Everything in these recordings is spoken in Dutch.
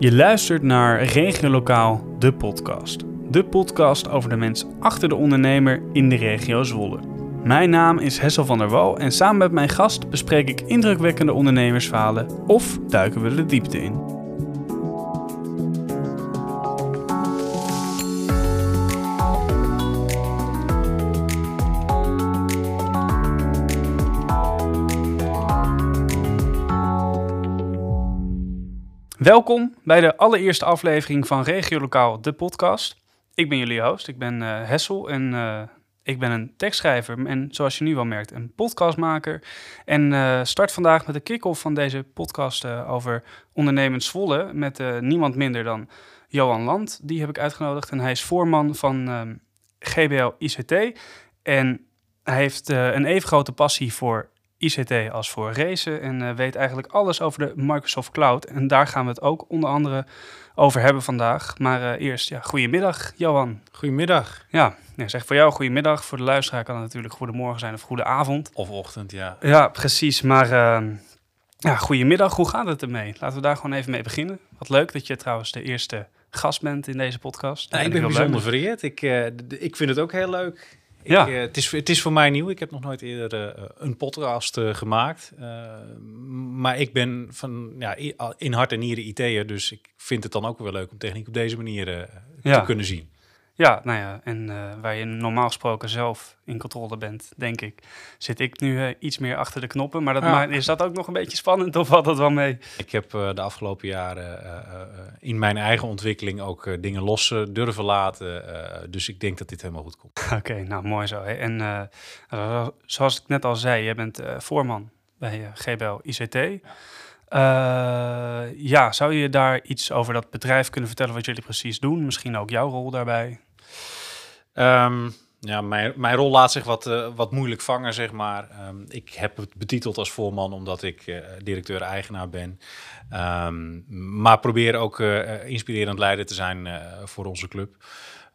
Je luistert naar Regio Lokaal, de podcast. De podcast over de mens achter de ondernemer in de regio Zwolle. Mijn naam is Hessel van der Wal en samen met mijn gast bespreek ik indrukwekkende ondernemersverhalen of duiken we de diepte in. Welkom bij de allereerste aflevering van Regio Lokaal, de podcast. Ik ben jullie host, ik ben uh, Hessel en uh, ik ben een tekstschrijver en zoals je nu wel merkt, een podcastmaker. En uh, start vandaag met de kick-off van deze podcast over ondernemend Zwolle met niemand minder dan Johan Land. Die heb ik uitgenodigd en hij is voorman van ehm, GBL ICT. En hij heeft een even grote passie voor ICT als voor racen en uh, weet eigenlijk alles over de Microsoft Cloud. En daar gaan we het ook onder andere over hebben vandaag. Maar uh, eerst, ja, goedemiddag Johan. Goedemiddag. Ja, ja, zeg voor jou goedemiddag. Voor de luisteraar kan het natuurlijk goedemorgen zijn of goede avond. Of ochtend, ja. Ja, precies. Maar uh, ja, goedemiddag. Hoe gaat het ermee? Laten we daar gewoon even mee beginnen. Wat leuk dat je trouwens de eerste gast bent in deze podcast. Nou, ik ben bijzonder vereerd. Ik, ik vind het ook heel leuk. Ja. Ik, uh, het, is, het is voor mij nieuw. Ik heb nog nooit eerder uh, een podcast uh, gemaakt. maar ik ben van, ja, in hart en nieren IT'er. Dus ik vind het dan ook wel leuk om techniek op deze manier ja. te kunnen zien. Ja, nou ja, en uh, waar je normaal gesproken zelf in controle bent, denk ik, zit ik nu uh, iets meer achter de knoppen. Maar dat ja. is dat ook nog een beetje spannend of valt dat wel mee? Ik heb uh, de afgelopen jaren in mijn eigen ontwikkeling ook dingen los durven laten. dus ik denk dat dit helemaal goed komt. Oké, okay, nou mooi zo. Hè. En zoals ik net al zei, je bent voorman bij GBL ICT. Ja. ja, zou je daar iets over dat bedrijf kunnen vertellen wat jullie precies doen? Misschien ook jouw rol daarbij? Um, ja, mijn, mijn rol laat zich wat, uh, wat moeilijk vangen, zeg maar. Um, ik heb het betiteld als voorman omdat ik uh, directeur-eigenaar ben. Um, maar probeer ook uh, inspirerend leider te zijn voor onze club.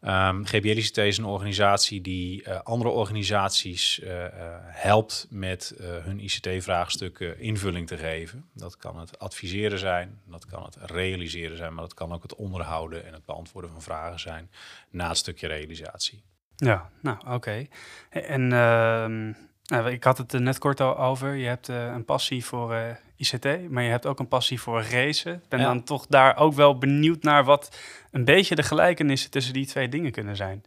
Um, GBL-ICT is een organisatie die uh, andere organisaties uh, uh, helpt met hun ICT-vraagstukken invulling te geven. Dat kan het adviseren zijn, dat kan het realiseren zijn, maar dat kan ook het onderhouden en het beantwoorden van vragen zijn na het stukje realisatie. Ja, nou oké. En ehm, nou, ik had het er net kort al over. Je hebt een passie voor ICT, maar je hebt ook een passie voor racen. Ik ben ja. dan toch daar ook wel benieuwd naar wat een beetje de gelijkenissen tussen die twee dingen kunnen zijn.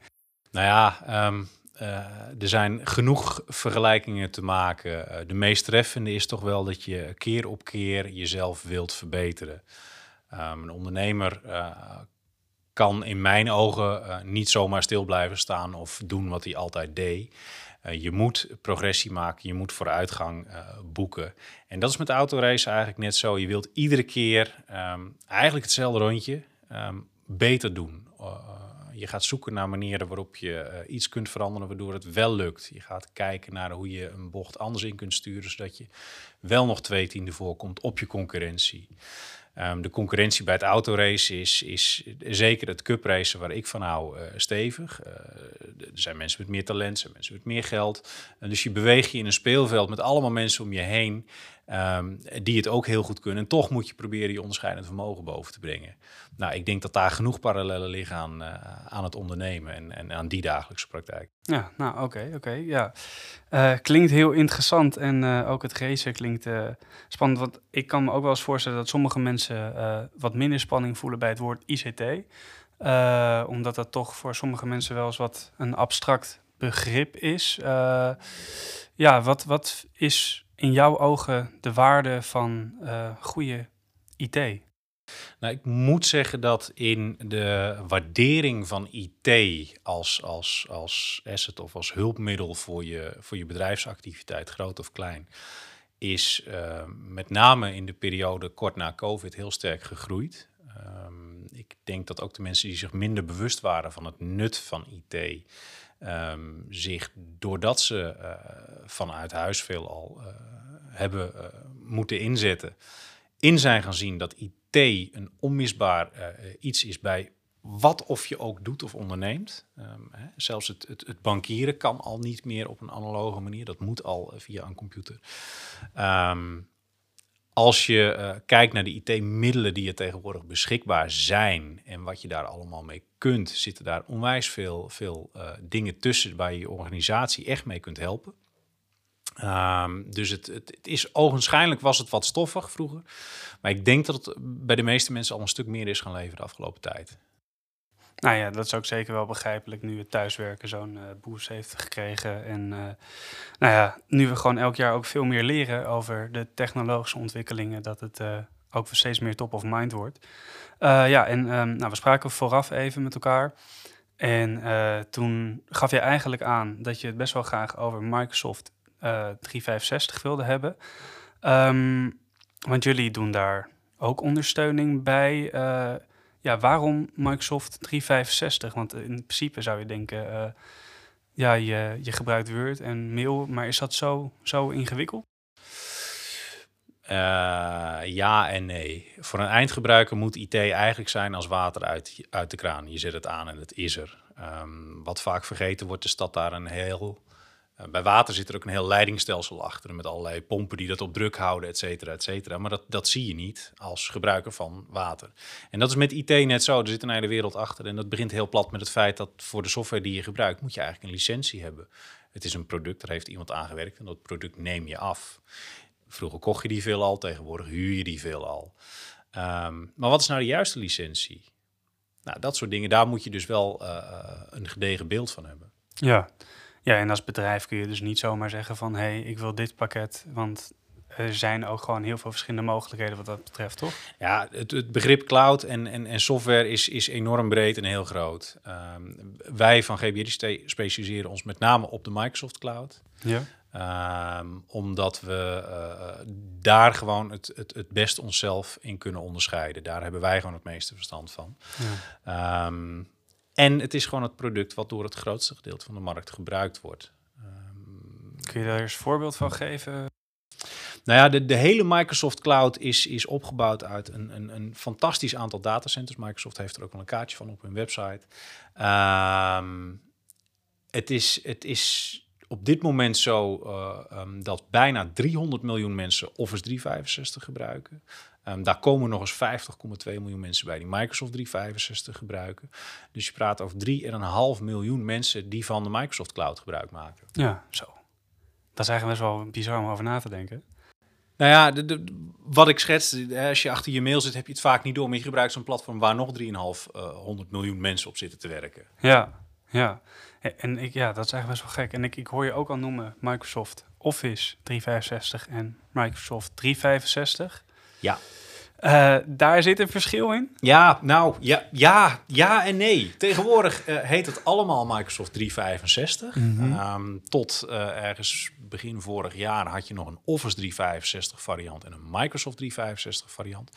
Nou ja, um, uh, er zijn genoeg vergelijkingen te maken. Uh, de meest treffende is toch wel dat je keer op keer jezelf wilt verbeteren. Um, een ondernemer uh, kan in mijn ogen niet zomaar stil blijven staan of doen wat hij altijd deed. Uh, je moet progressie maken, je moet vooruitgang uh, boeken. En dat is met de autorace eigenlijk net zo. Je wilt iedere keer um, eigenlijk hetzelfde rondje um, beter doen. Uh, je gaat zoeken naar manieren waarop je iets kunt veranderen waardoor het wel lukt. Je gaat kijken naar hoe je een bocht anders in kunt sturen, zodat je wel nog twee tienden voorkomt op je concurrentie. Um, de concurrentie bij het autorace is, is zeker het cupracen waar ik van hou uh, stevig. Uh, er zijn mensen met meer talent, er zijn mensen met meer geld. Uh, dus je beweegt je in een speelveld met allemaal mensen om je heen um, die het ook heel goed kunnen. En toch moet je proberen je onderscheidend vermogen boven te brengen. Nou, ik denk dat daar genoeg parallellen liggen aan, aan het ondernemen en, en aan die dagelijkse praktijk. Ja, nou oké, oké. Ja. klinkt heel interessant en ook het racen klinkt spannend. Want ik kan me ook wel eens voorstellen dat sommige mensen wat minder spanning voelen bij het woord ICT. Omdat dat toch voor sommige mensen wel eens wat een abstract begrip is. Ja, wat, wat is in jouw ogen de waarde van uh, goede IT? Nou, ik moet zeggen dat in de waardering van IT als, als, als asset of als hulpmiddel voor je, voor je bedrijfsactiviteit, groot of klein, is uh, met name in de periode kort na COVID heel sterk gegroeid. Um, ik denk dat ook de mensen die zich minder bewust waren van het nut van IT, um, zich doordat ze uh, vanuit huis veelal uh, hebben uh, moeten inzetten, in zijn gaan zien dat IT een onmisbaar iets is bij wat of je ook doet of onderneemt. Um, hè, zelfs het, het, het, bankieren kan al niet meer op een analoge manier. Dat moet al via een computer. Um, als je uh, kijkt naar de IT-middelen die er tegenwoordig beschikbaar zijn en wat je daar allemaal mee kunt, zitten daar onwijs veel, veel uh, dingen tussen waar je je organisatie echt mee kunt helpen. Um, dus het, het, is ogenschijnlijk was het wat stoffig vroeger. Maar ik denk dat het bij de meeste mensen al een stuk meer is gaan leveren de afgelopen tijd. Nou ja, dat is ook zeker wel begrijpelijk nu het thuiswerken zo'n uh, boost heeft gekregen. En uh, nou ja, nu we gewoon elk jaar ook veel meer leren over de technologische ontwikkelingen, dat het uh, ook steeds meer top of mind wordt. ja, en um, nou, we spraken vooraf even met elkaar. En toen gaf je eigenlijk aan dat je het best wel graag over Microsoft 365 wilde hebben. Um, want jullie doen daar ook ondersteuning bij ja, waarom Microsoft 365? Want in principe zou je denken, uh, ja, je, je gebruikt Word en mail, maar is dat zo, zo ingewikkeld? Uh, ja en nee. Voor een eindgebruiker moet IT eigenlijk zijn als water uit, uit de kraan. Je zet het aan en het is er. Um, wat vaak vergeten wordt, is dat daar een heel eh, bij water zit er ook een heel leidingstelsel achter met allerlei pompen die dat op druk houden, et cetera, et cetera. Maar dat, dat zie je niet als gebruiker van water. En dat is met IT net zo. Er zit een hele wereld achter. En dat begint heel plat met het feit dat voor de software die je gebruikt, moet je eigenlijk een licentie hebben. Het is een product, daar heeft iemand aan gewerkt en dat product neem je af. Vroeger kocht je die veel al, tegenwoordig huur je die veel al. Um, maar wat is nou de juiste licentie? Nou, dat soort dingen, daar moet je dus wel uh, een gedegen beeld van hebben. Ja, ja, en als bedrijf kun je dus niet zomaar zeggen van hé, hey, ik wil dit pakket, want er zijn ook gewoon heel veel verschillende mogelijkheden wat dat betreft, toch? Ja, het, het begrip cloud en, en, en software is, is enorm breed en heel groot. Um, wij van GBD specialiseren ons met name op de Microsoft Cloud. Ja. Um, omdat we uh, daar gewoon het, het, het best onszelf in kunnen onderscheiden. Daar hebben wij gewoon het meeste verstand van. Ja. Um, en het is gewoon het product wat door het grootste gedeelte van de markt gebruikt wordt. Um, Kun je daar eens een voorbeeld van geven? Nou ja, de, de hele Microsoft Cloud is, is opgebouwd uit een, een, een fantastisch aantal datacenters. Microsoft heeft er ook wel een kaartje van op hun website. Um, het, is, het is op dit moment zo uh, um, dat bijna 300 miljoen mensen Office 365 gebruiken. Um, daar komen nog eens 50,2 miljoen mensen bij die Microsoft 365 gebruiken. Dus je praat over 3,5 miljoen mensen die van de Microsoft Cloud gebruik maken. Ja, zo. Dat is eigenlijk best wel bizar om over na te denken. Nou ja, de, de, wat ik schets, als je achter je mail zit, heb je het vaak niet door. Maar je gebruikt zo'n platform waar nog 3,5 uh, 100 miljoen mensen op zitten te werken. Ja, ja. En ik, ja, dat is eigenlijk best wel gek. En ik, ik hoor je ook al noemen Microsoft Office 365 en Microsoft 365. Ja. Uh, daar zit een verschil in? Ja, nou, ja, ja, ja en nee. Tegenwoordig uh, heet het allemaal Microsoft 365. Mm -hmm. um, tot uh, ergens begin vorig jaar had je nog een Office 365 variant en een Microsoft 365 variant.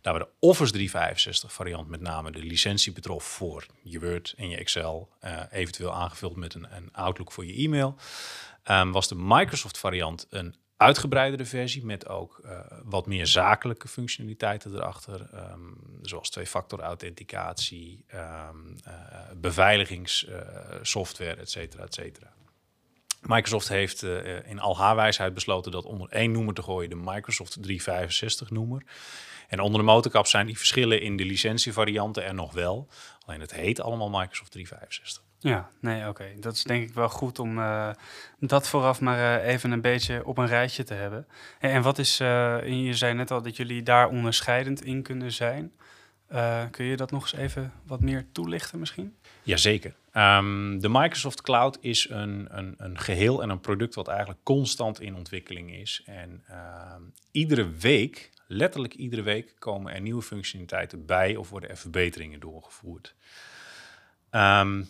Daar we de Office 365 variant met name de licentie betrof voor je Word en je Excel, eventueel aangevuld met een, een Outlook voor je e-mail. Um, was de Microsoft variant een uitgebreidere versie met ook uh, wat meer zakelijke functionaliteiten erachter, um, zoals twee-factor authenticatie, um, uh, beveiligingssoftware, et cetera, et cetera. Microsoft heeft uh, in al haar wijsheid besloten dat onder één noemer te gooien, de Microsoft 365 noemer. En onder de motorkap zijn die verschillen in de licentievarianten er nog wel. Alleen het heet allemaal Microsoft 365. Ja, nee, oké. Dat is denk ik wel goed om uh, dat vooraf maar uh, even een beetje op een rijtje te hebben. En, wat is, uh, je zei net al dat jullie daar onderscheidend in kunnen zijn. kun je dat nog eens even wat meer toelichten misschien? Jazeker. Um, de Microsoft Cloud is een, een, een geheel en een product wat eigenlijk constant in ontwikkeling is. En uh, iedere week, letterlijk iedere week, komen er nieuwe functionaliteiten bij of worden er verbeteringen doorgevoerd. Um,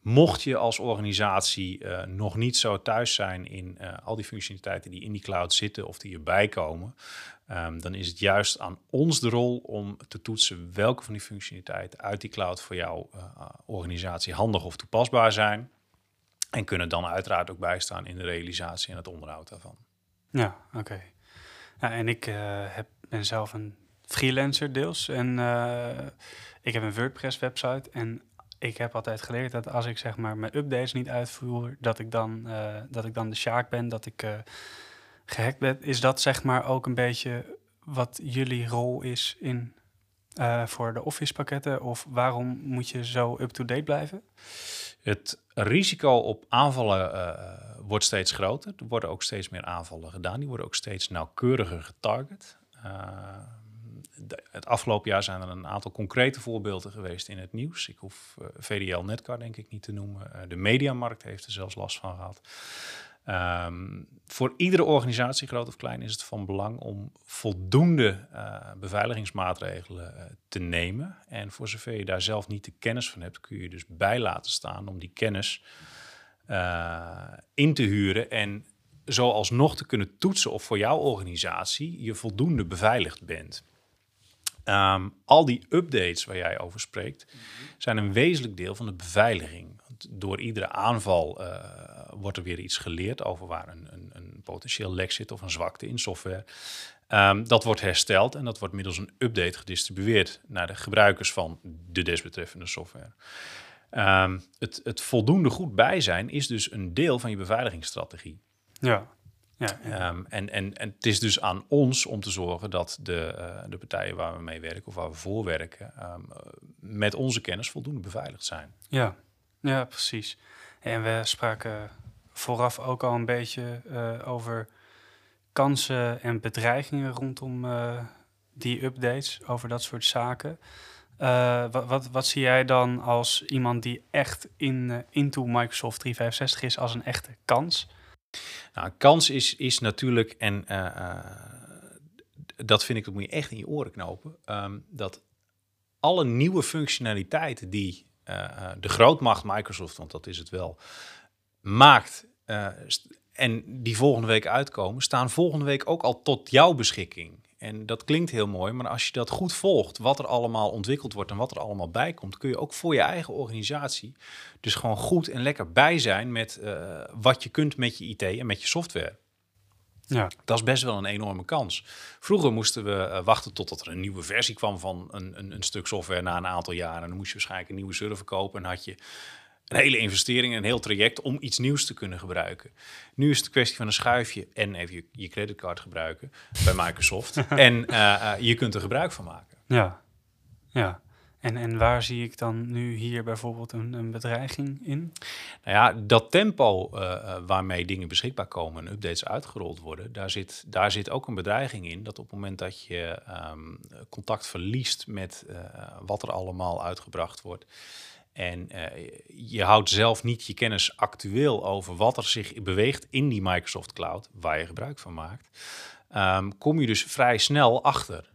Mocht je als organisatie uh, nog niet zo thuis zijn in uh, al die functionaliteiten die in die cloud zitten of die erbij komen, um, dan is het juist aan ons de rol om te toetsen welke van die functionaliteiten uit die cloud voor jouw uh, organisatie handig of toepasbaar zijn. En kunnen dan uiteraard ook bijstaan in de realisatie en het onderhoud daarvan. Ja, oké. Ja, en ik heb, ben zelf een freelancer deels en ik heb een WordPress website en ik heb altijd geleerd dat als ik zeg maar mijn updates niet uitvoer, dat ik dan, uh, dat ik dan de sjaak ben, dat ik uh, gehackt ben. Is dat zeg maar ook een beetje wat jullie rol is in, eh, voor de Office pakketten? Of waarom moet je zo up-to-date blijven? Het risico op aanvallen wordt steeds groter. Er worden ook steeds meer aanvallen gedaan. Die worden ook steeds nauwkeuriger getarget. Het afgelopen jaar zijn er een aantal concrete voorbeelden geweest in het nieuws. Ik hoef uh, VDL Netcar denk ik niet te noemen. de mediamarkt heeft er zelfs last van gehad. Um, voor iedere organisatie, groot of klein, is het van belang om voldoende uh, beveiligingsmaatregelen te nemen. En voor zover je daar zelf niet de kennis van hebt, kun je dus bij laten staan om die kennis in te huren en zo alsnog te kunnen toetsen of voor jouw organisatie je voldoende beveiligd bent. Um, al die updates waar jij over spreekt, zijn een wezenlijk deel van de beveiliging. Door iedere aanval uh, wordt er weer iets geleerd over waar een, een, een, potentieel lek zit of een zwakte in software. Um, dat wordt hersteld en dat wordt middels een update gedistribueerd naar de gebruikers van de desbetreffende software. Um, het, het voldoende goed bij zijn is dus een deel van je beveiligingsstrategie. Ja. Ja. Um, en, en, en het is dus aan ons om te zorgen dat de, uh, de partijen waar we mee werken of waar we voor werken, um, met onze kennis voldoende beveiligd zijn. Ja, ja precies. En we spraken vooraf ook al een beetje uh, over kansen en bedreigingen rondom uh, die updates, over dat soort zaken. wat, wat, wat zie jij dan als iemand die echt in, into Microsoft 365 is als een echte kans? Nou, kans is, is natuurlijk, en uh, uh, dat vind ik, dat moet je echt in je oren knopen, um, dat alle nieuwe functionaliteiten die uh, de grootmacht Microsoft, want dat is het wel, maakt en die volgende week uitkomen, staan volgende week ook al tot jouw beschikking. En dat klinkt heel mooi, maar als je dat goed volgt, wat er allemaal ontwikkeld wordt en wat er allemaal bij komt, kun je ook voor je eigen organisatie dus gewoon goed en lekker bij zijn met uh, wat je kunt met je IT en met je software. Ja. Dat is best wel een enorme kans. Vroeger moesten we uh, wachten totdat er een nieuwe versie kwam van een, een, een, stuk software na een aantal jaren. En dan moest je waarschijnlijk een nieuwe server kopen en had je een hele investering, een heel traject om iets nieuws te kunnen gebruiken. Nu is het een kwestie van een schuifje en even je, je creditcard gebruiken bij Microsoft. en uh, uh, je kunt er gebruik van maken. Ja, ja. En, en waar zie ik dan nu hier bijvoorbeeld een, een bedreiging in? Nou ja, dat tempo uh, waarmee dingen beschikbaar komen en updates uitgerold worden, daar zit, daar zit ook een bedreiging in. Dat op het moment dat je um, contact verliest met wat er allemaal uitgebracht wordt, en uh, je houdt zelf niet je kennis actueel over wat er zich beweegt in die Microsoft Cloud, waar je gebruik van maakt, um, kom je dus vrij snel achter.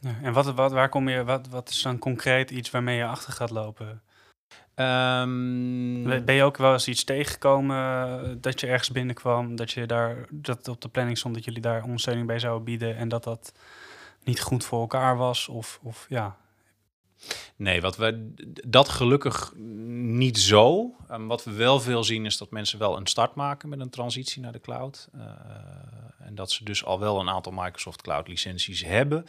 Ja, en wat, wat, waar kom je, wat, wat is dan concreet iets waarmee je achter gaat lopen? Um, ben je ook wel eens iets tegengekomen dat je ergens binnenkwam, dat je daar dat op de planning stond dat jullie daar ondersteuning bij zouden bieden en dat dat niet goed voor elkaar was? Of, of ja, Nee, wat we, dat gelukkig niet zo. Um, wat we wel veel zien is dat mensen wel een start maken met een transitie naar de cloud. Uh, en dat ze dus al wel een aantal Microsoft Cloud licenties hebben.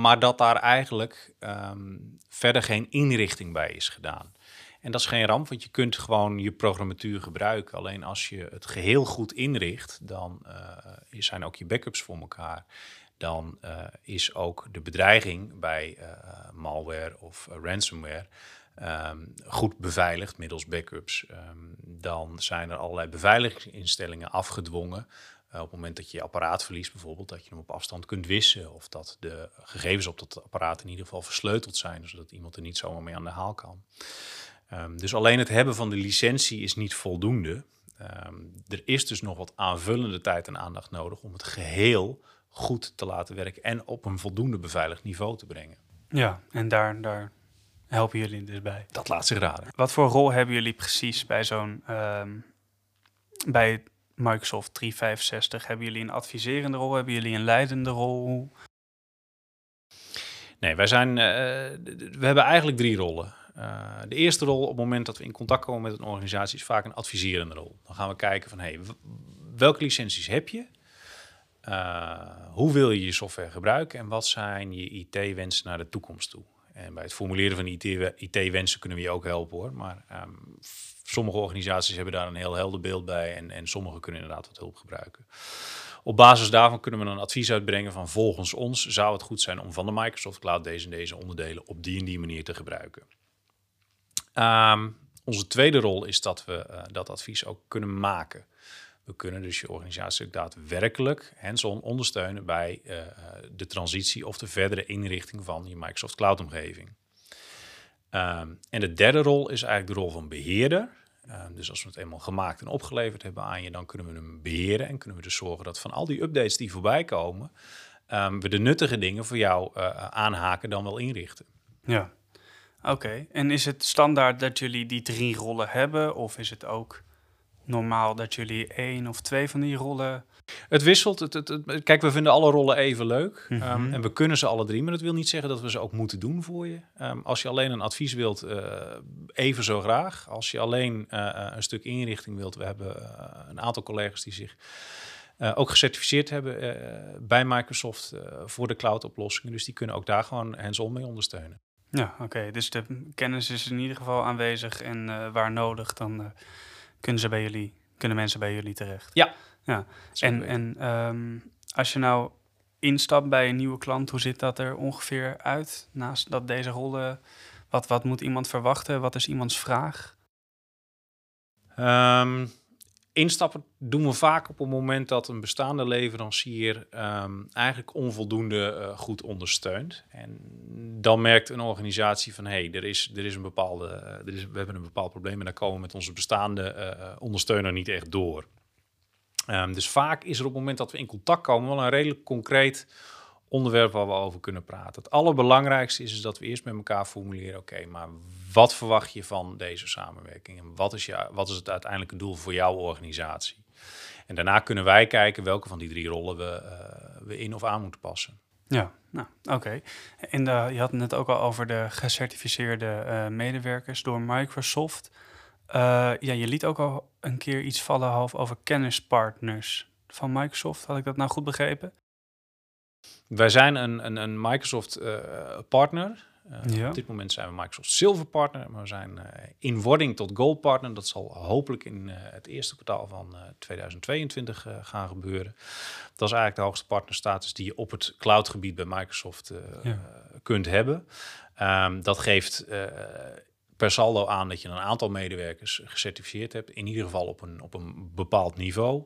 Maar dat daar eigenlijk um, verder geen inrichting bij is gedaan. En dat is geen ramp, want je kunt gewoon je programmatuur gebruiken. Alleen als je het geheel goed inricht, dan uh, zijn ook je backups voor elkaar dan uh, is ook de bedreiging bij uh, malware of uh, ransomware um, goed beveiligd middels backups. Um, dan zijn er allerlei beveiligingsinstellingen afgedwongen. op het moment dat je je apparaat verliest, bijvoorbeeld, dat je hem op afstand kunt wissen. Of dat de gegevens op dat apparaat in ieder geval versleuteld zijn, zodat iemand er niet zomaar mee aan de haal kan. Um, dus alleen het hebben van de licentie is niet voldoende. er is dus nog wat aanvullende tijd en aandacht nodig om het geheel goed te laten werken en op een voldoende beveiligd niveau te brengen. Ja, en daar, daar helpen jullie dus bij. Dat laat zich raden. Wat voor rol hebben jullie precies bij zo'n um, bij Microsoft 365? Hebben jullie een adviserende rol? Hebben jullie een leidende rol? Nee, wij zijn. Uh, we hebben eigenlijk drie rollen. Uh, de eerste rol op het moment dat we in contact komen met een organisatie is vaak een adviserende rol. Dan gaan we kijken van hey, welke licenties heb je? Uh, hoe wil je je software gebruiken en wat zijn je IT-wensen naar de toekomst toe? En bij het formuleren van IT-wensen kunnen we je ook helpen hoor. Maar ehm, sommige organisaties hebben daar een heel helder beeld bij en, en sommige kunnen inderdaad wat hulp gebruiken. Op basis daarvan kunnen we een advies uitbrengen van volgens ons zou het goed zijn om van de Microsoft Cloud deze en deze onderdelen op die en die manier te gebruiken. Ehm, onze tweede rol is dat we uh, dat advies ook kunnen maken. We kunnen dus je organisatie ook daadwerkelijk hands-on ondersteunen bij uh, de transitie of de verdere inrichting van je Microsoft Cloud omgeving. Um, en de derde rol is eigenlijk de rol van beheerder. Um, dus als we het eenmaal gemaakt en opgeleverd hebben aan je, dan kunnen we hem beheren en kunnen we dus zorgen dat van al die updates die voorbij komen, um, we de nuttige dingen voor jou uh, aanhaken dan wel inrichten. Ja, oké. En is het standaard dat jullie die drie rollen hebben of is het ook normaal dat jullie één of twee van die rollen het wisselt. Het, het, het, kijk, we vinden alle rollen even leuk. Mm -hmm. um, en we kunnen ze alle drie. Maar dat wil niet zeggen dat we ze ook moeten doen voor je. Um, als je alleen een advies wilt, uh, even zo graag. Als je alleen uh, een stuk inrichting wilt. We hebben uh, een aantal collega's die zich ook gecertificeerd hebben bij Microsoft voor de cloud-oplossingen. Dus die kunnen ook daar gewoon hands-on mee ondersteunen. Ja, oké. Okay. Dus de kennis is in ieder geval aanwezig. En waar nodig, dan kunnen, ze bij jullie, kunnen mensen bij jullie terecht. Ja, ja, en, en um, als je nou instapt bij een nieuwe klant, hoe ziet dat er ongeveer uit? Naast dat deze rollen, wat, wat moet iemand verwachten? Wat is iemands vraag? Um, instappen doen we vaak op het moment dat een bestaande leverancier um, eigenlijk onvoldoende uh, goed ondersteunt. En dan merkt een organisatie van hé, hey, er, is, er is een bepaalde, uh, er is, we hebben een bepaald probleem en daar komen we met onze bestaande uh, ondersteuner niet echt door. Um, dus vaak is er op het moment dat we in contact komen wel een redelijk concreet onderwerp waar we over kunnen praten. Het allerbelangrijkste is, dat we eerst met elkaar formuleren: oké, maar wat verwacht je van deze samenwerking en wat is, je, wat is het uiteindelijke doel voor jouw organisatie? En daarna kunnen wij kijken welke van die drie rollen we, uh, we in of aan moeten passen. Ja, nou, oké. En de, je had het net ook al over de gecertificeerde uh, medewerkers door Microsoft. Ja, je liet ook al een keer iets vallen half over kennispartners van Microsoft. Had ik dat nou goed begrepen? Wij zijn een, een, een Microsoft uh, partner. Uh, ja. Op dit moment zijn we Microsoft Silver partner, maar we zijn in wording tot Gold partner. Dat zal hopelijk in het eerste kwartaal van 2022 gaan gebeuren. Dat is eigenlijk de hoogste partnerstatus die je op het cloudgebied bij Microsoft ja. kunt hebben. Um, dat geeft per saldo aan dat je een aantal medewerkers gecertificeerd hebt, in ieder geval op een, op een bepaald niveau.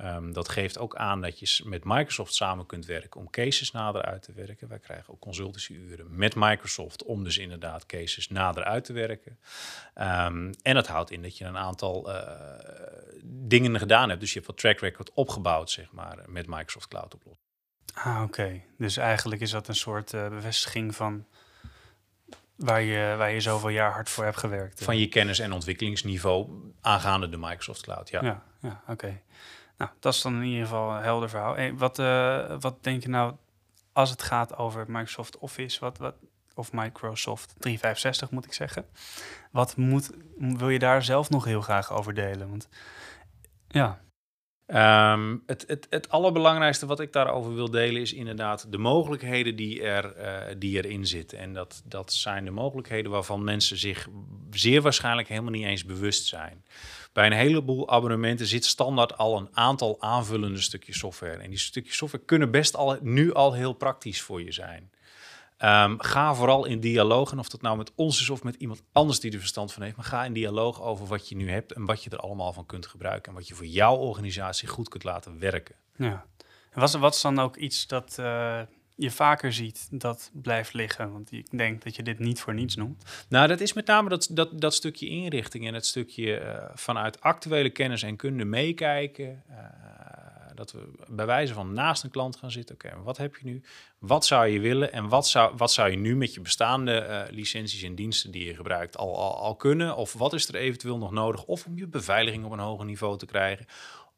Um, dat geeft ook aan dat je met Microsoft samen kunt werken om cases nader uit te werken. Wij krijgen ook consultancyuren met Microsoft om dus inderdaad cases nader uit te werken. Um, en dat houdt in dat je een aantal uh, dingen gedaan hebt. Dus je hebt wat track record opgebouwd, zeg maar, met Microsoft Cloud oplossing. Ah, oké. Dus eigenlijk is dat een soort uh, bevestiging van Waar je, waar je zoveel jaar hard voor hebt gewerkt. Van je kennis- en ontwikkelingsniveau aangaande de Microsoft Cloud, ja. Ja, ja oké. Nou, dat is dan in ieder geval een helder verhaal. Hey, wat, uh, wat denk je nou als het gaat over Microsoft Office, wat, wat, of Microsoft 365 moet ik zeggen. Wat moet, wil je daar zelf nog heel graag over delen? Want ja. Um, het, het, het allerbelangrijkste wat ik daarover wil delen is inderdaad de mogelijkheden die, er, uh, die erin zitten. En dat, dat zijn de mogelijkheden waarvan mensen zich zeer waarschijnlijk helemaal niet eens bewust zijn. Bij een heleboel abonnementen zit standaard al een aantal aanvullende stukjes software. En die stukjes software kunnen best al, nu al heel praktisch voor je zijn. Um, ga vooral in dialoog, en of dat nou met ons is of met iemand anders die er verstand van heeft, maar ga in dialoog over wat je nu hebt en wat je er allemaal van kunt gebruiken en wat je voor jouw organisatie goed kunt laten werken. Ja. En wat, wat is dan ook iets dat uh, je vaker ziet dat blijft liggen? Want ik denk dat je dit niet voor niets noemt. Nou, dat is met name dat, dat, dat stukje inrichting en het stukje uh, vanuit actuele kennis en kunde meekijken. Uh, dat we bij wijze van naast een klant gaan zitten. Oké, wat heb je nu? Wat zou je willen? En wat zou, wat zou je nu met je bestaande uh, licenties en diensten die je gebruikt al, al, al kunnen? Of wat is er eventueel nog nodig? Of om je beveiliging op een hoger niveau te krijgen?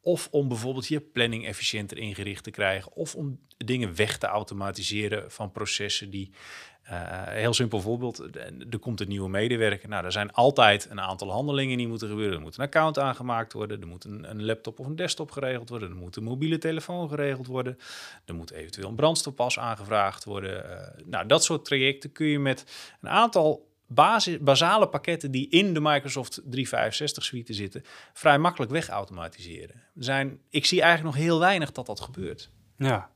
Of om bijvoorbeeld je planning efficiënter ingericht te krijgen. Of om dingen weg te automatiseren van processen die heel simpel voorbeeld, er komt een nieuwe medewerker. Nou, er zijn altijd een aantal handelingen die moeten gebeuren. Er moet een account aangemaakt worden, er moet een, laptop of een desktop geregeld worden, er moet een mobiele telefoon geregeld worden, er moet eventueel een brandstofpas aangevraagd worden. Uh, nou, dat soort trajecten kun je met een aantal basis, basale pakketten die in de Microsoft 365 suite zitten, vrij makkelijk wegautomatiseren. Zijn, ik zie eigenlijk nog heel weinig dat dat gebeurt. Ja,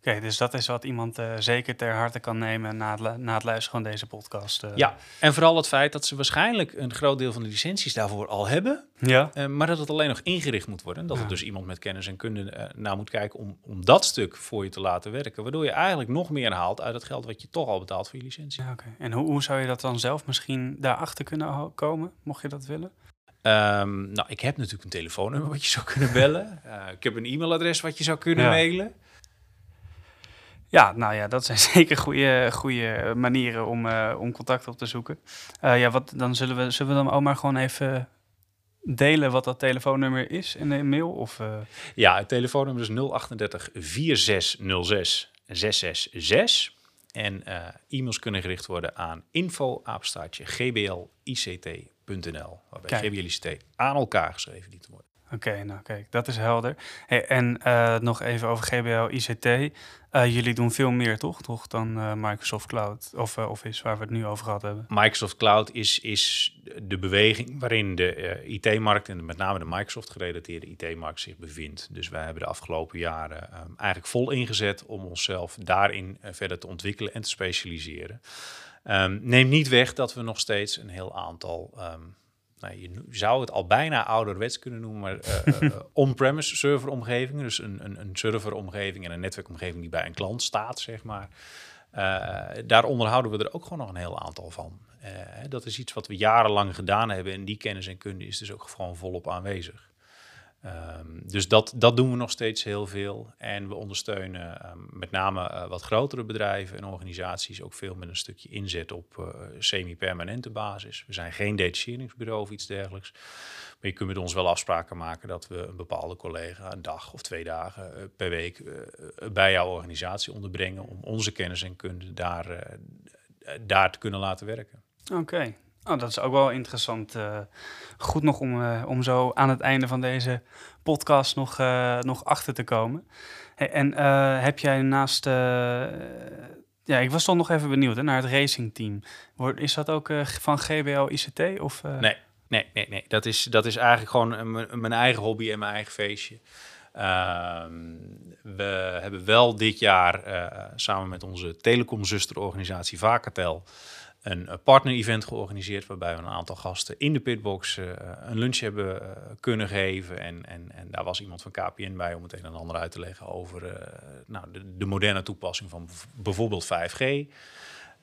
Oké, dus dat is wat iemand uh, zeker ter harte kan nemen na het, na het luisteren van deze podcast. Uh. Ja, en vooral het feit dat ze waarschijnlijk een groot deel van de licenties daarvoor al hebben. Ja. Uh, maar dat het alleen nog ingericht moet worden. Dat ja. er dus iemand met kennis en kunde naar moet kijken om, om dat stuk voor je te laten werken. Waardoor je eigenlijk nog meer haalt uit het geld wat je toch al betaalt voor je licentie. Ja, Oké, en hoe, hoe zou je dat dan zelf misschien daarachter kunnen komen, mocht je dat willen? Um, nou, ik heb natuurlijk een telefoonnummer wat je zou kunnen bellen. ik heb een e-mailadres wat je zou kunnen ja. mailen. Ja, nou ja, dat zijn zeker goede, goede manieren om, uh, om contact op te zoeken. Uh, ja, wat, dan zullen we, zullen we dan ook maar gewoon even delen wat dat telefoonnummer is in de mail? Of, uh... Ja, het telefoonnummer is 038 4606 666. En e-mails kunnen gericht worden aan info gbl-ict.nl. Waarbij Kijk. GBL-ICT aan elkaar geschreven dient te worden. Oké, nou kijk, dat is helder. En uh, nog even over GBL ICT. Uh, jullie doen veel meer, toch? toch dan uh, Microsoft Cloud of Office, waar we het nu over gehad hebben. Microsoft Cloud is, is de beweging waarin de IT-markt en met name de Microsoft-gerelateerde IT-markt zich bevindt. Dus wij hebben de afgelopen jaren um, eigenlijk vol ingezet om onszelf daarin verder te ontwikkelen en te specialiseren. Um, neem niet weg dat we nog steeds een heel aantal um, nou, je zou het al bijna ouderwets kunnen noemen, maar uh, uh, on-premise serveromgevingen. Dus een, een, een serveromgeving en een netwerkomgeving die bij een klant staat, zeg maar. Uh, daar onderhouden we er ook gewoon nog een heel aantal van. dat is iets wat we jarenlang gedaan hebben en die kennis en kunde is dus ook gewoon volop aanwezig. Um, dus dat, dat doen we nog steeds heel veel. En we ondersteunen um, met name uh, wat grotere bedrijven en organisaties ook veel met een stukje inzet op uh, semi-permanente basis. We zijn geen detacheringsbureau of iets dergelijks. Maar je kunt met ons wel afspraken maken dat we een bepaalde collega een dag of twee dagen uh, per week bij jouw organisatie onderbrengen om onze kennis en kunde daar, daar te kunnen laten werken. Oké. Oh, dat is ook wel interessant. Uh, goed nog om, uh, om zo aan het einde van deze podcast nog, uh, nog achter te komen. Hey, en heb jij naast... ja, ik was toch nog even benieuwd naar het racingteam. Is dat ook van GBL ICT? Of, Nee, nee, nee, nee. Dat, is, dat is eigenlijk gewoon mijn eigen hobby en mijn eigen feestje. Ehm, we hebben wel dit jaar samen met onze telecomzusterorganisatie Vacatel een partner-event georganiseerd waarbij we een aantal gasten in de pitbox uh, een lunch hebben uh, kunnen geven. En, en, en daar was iemand van KPN bij om het een en ander uit te leggen over nou, de, de, moderne toepassing van bijvoorbeeld 5G.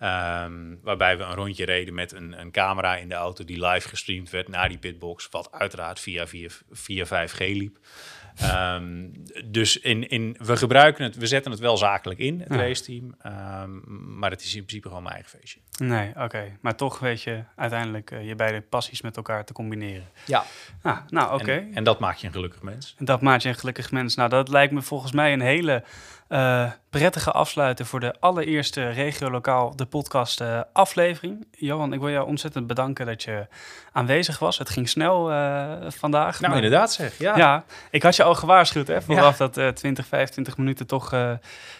Um, waarbij we een rondje reden met een, een, camera in de auto die live gestreamd werd naar die pitbox, wat uiteraard via, via, via 5G liep. Um, dus in, in, we gebruiken het, we zetten het wel zakelijk in, het ja. raceteam. Um, maar het is in principe gewoon mijn eigen feestje. Nee, oké. Okay. Maar toch weet je uiteindelijk uh, je beide passies met elkaar te combineren. Ja. Ah, nou, oké. Okay. En, en, dat maakt je een gelukkig mens. Dat maakt je een gelukkig mens. Nou, dat lijkt me volgens mij een hele uh, prettige afsluiten voor de allereerste Regio Lokaal, de podcast uh, aflevering. Johan, ik wil jou ontzettend bedanken dat je aanwezig was. Het ging snel uh, vandaag. Nou, maar, inderdaad zeg, ja. Ja, ik had je al gewaarschuwd, hè, vooraf ja. dat 20, 25 minuten toch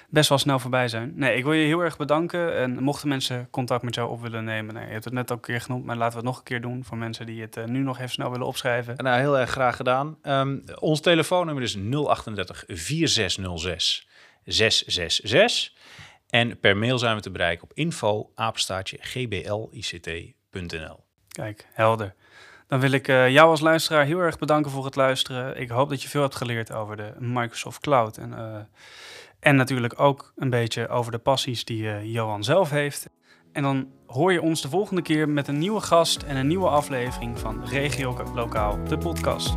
best wel snel voorbij zijn. Nee, ik wil je heel erg bedanken. En mochten mensen contact met jou op willen nemen, nee, je hebt het net ook een keer genoemd, maar laten we het nog een keer doen voor mensen die het nu nog even snel willen opschrijven. Nou, heel erg graag gedaan. Um, ons telefoonnummer is 038 4606 666. En per mail zijn we te bereiken op info gblict.nl. Kijk, helder. Dan wil ik eh, jou als luisteraar heel erg bedanken voor het luisteren. Ik hoop dat je veel hebt geleerd over de Microsoft Cloud. En, eh, en natuurlijk ook een beetje over de passies die eh, Johan zelf heeft. En dan hoor je ons de volgende keer met een nieuwe gast en een nieuwe aflevering van Regio Lokaal, de podcast.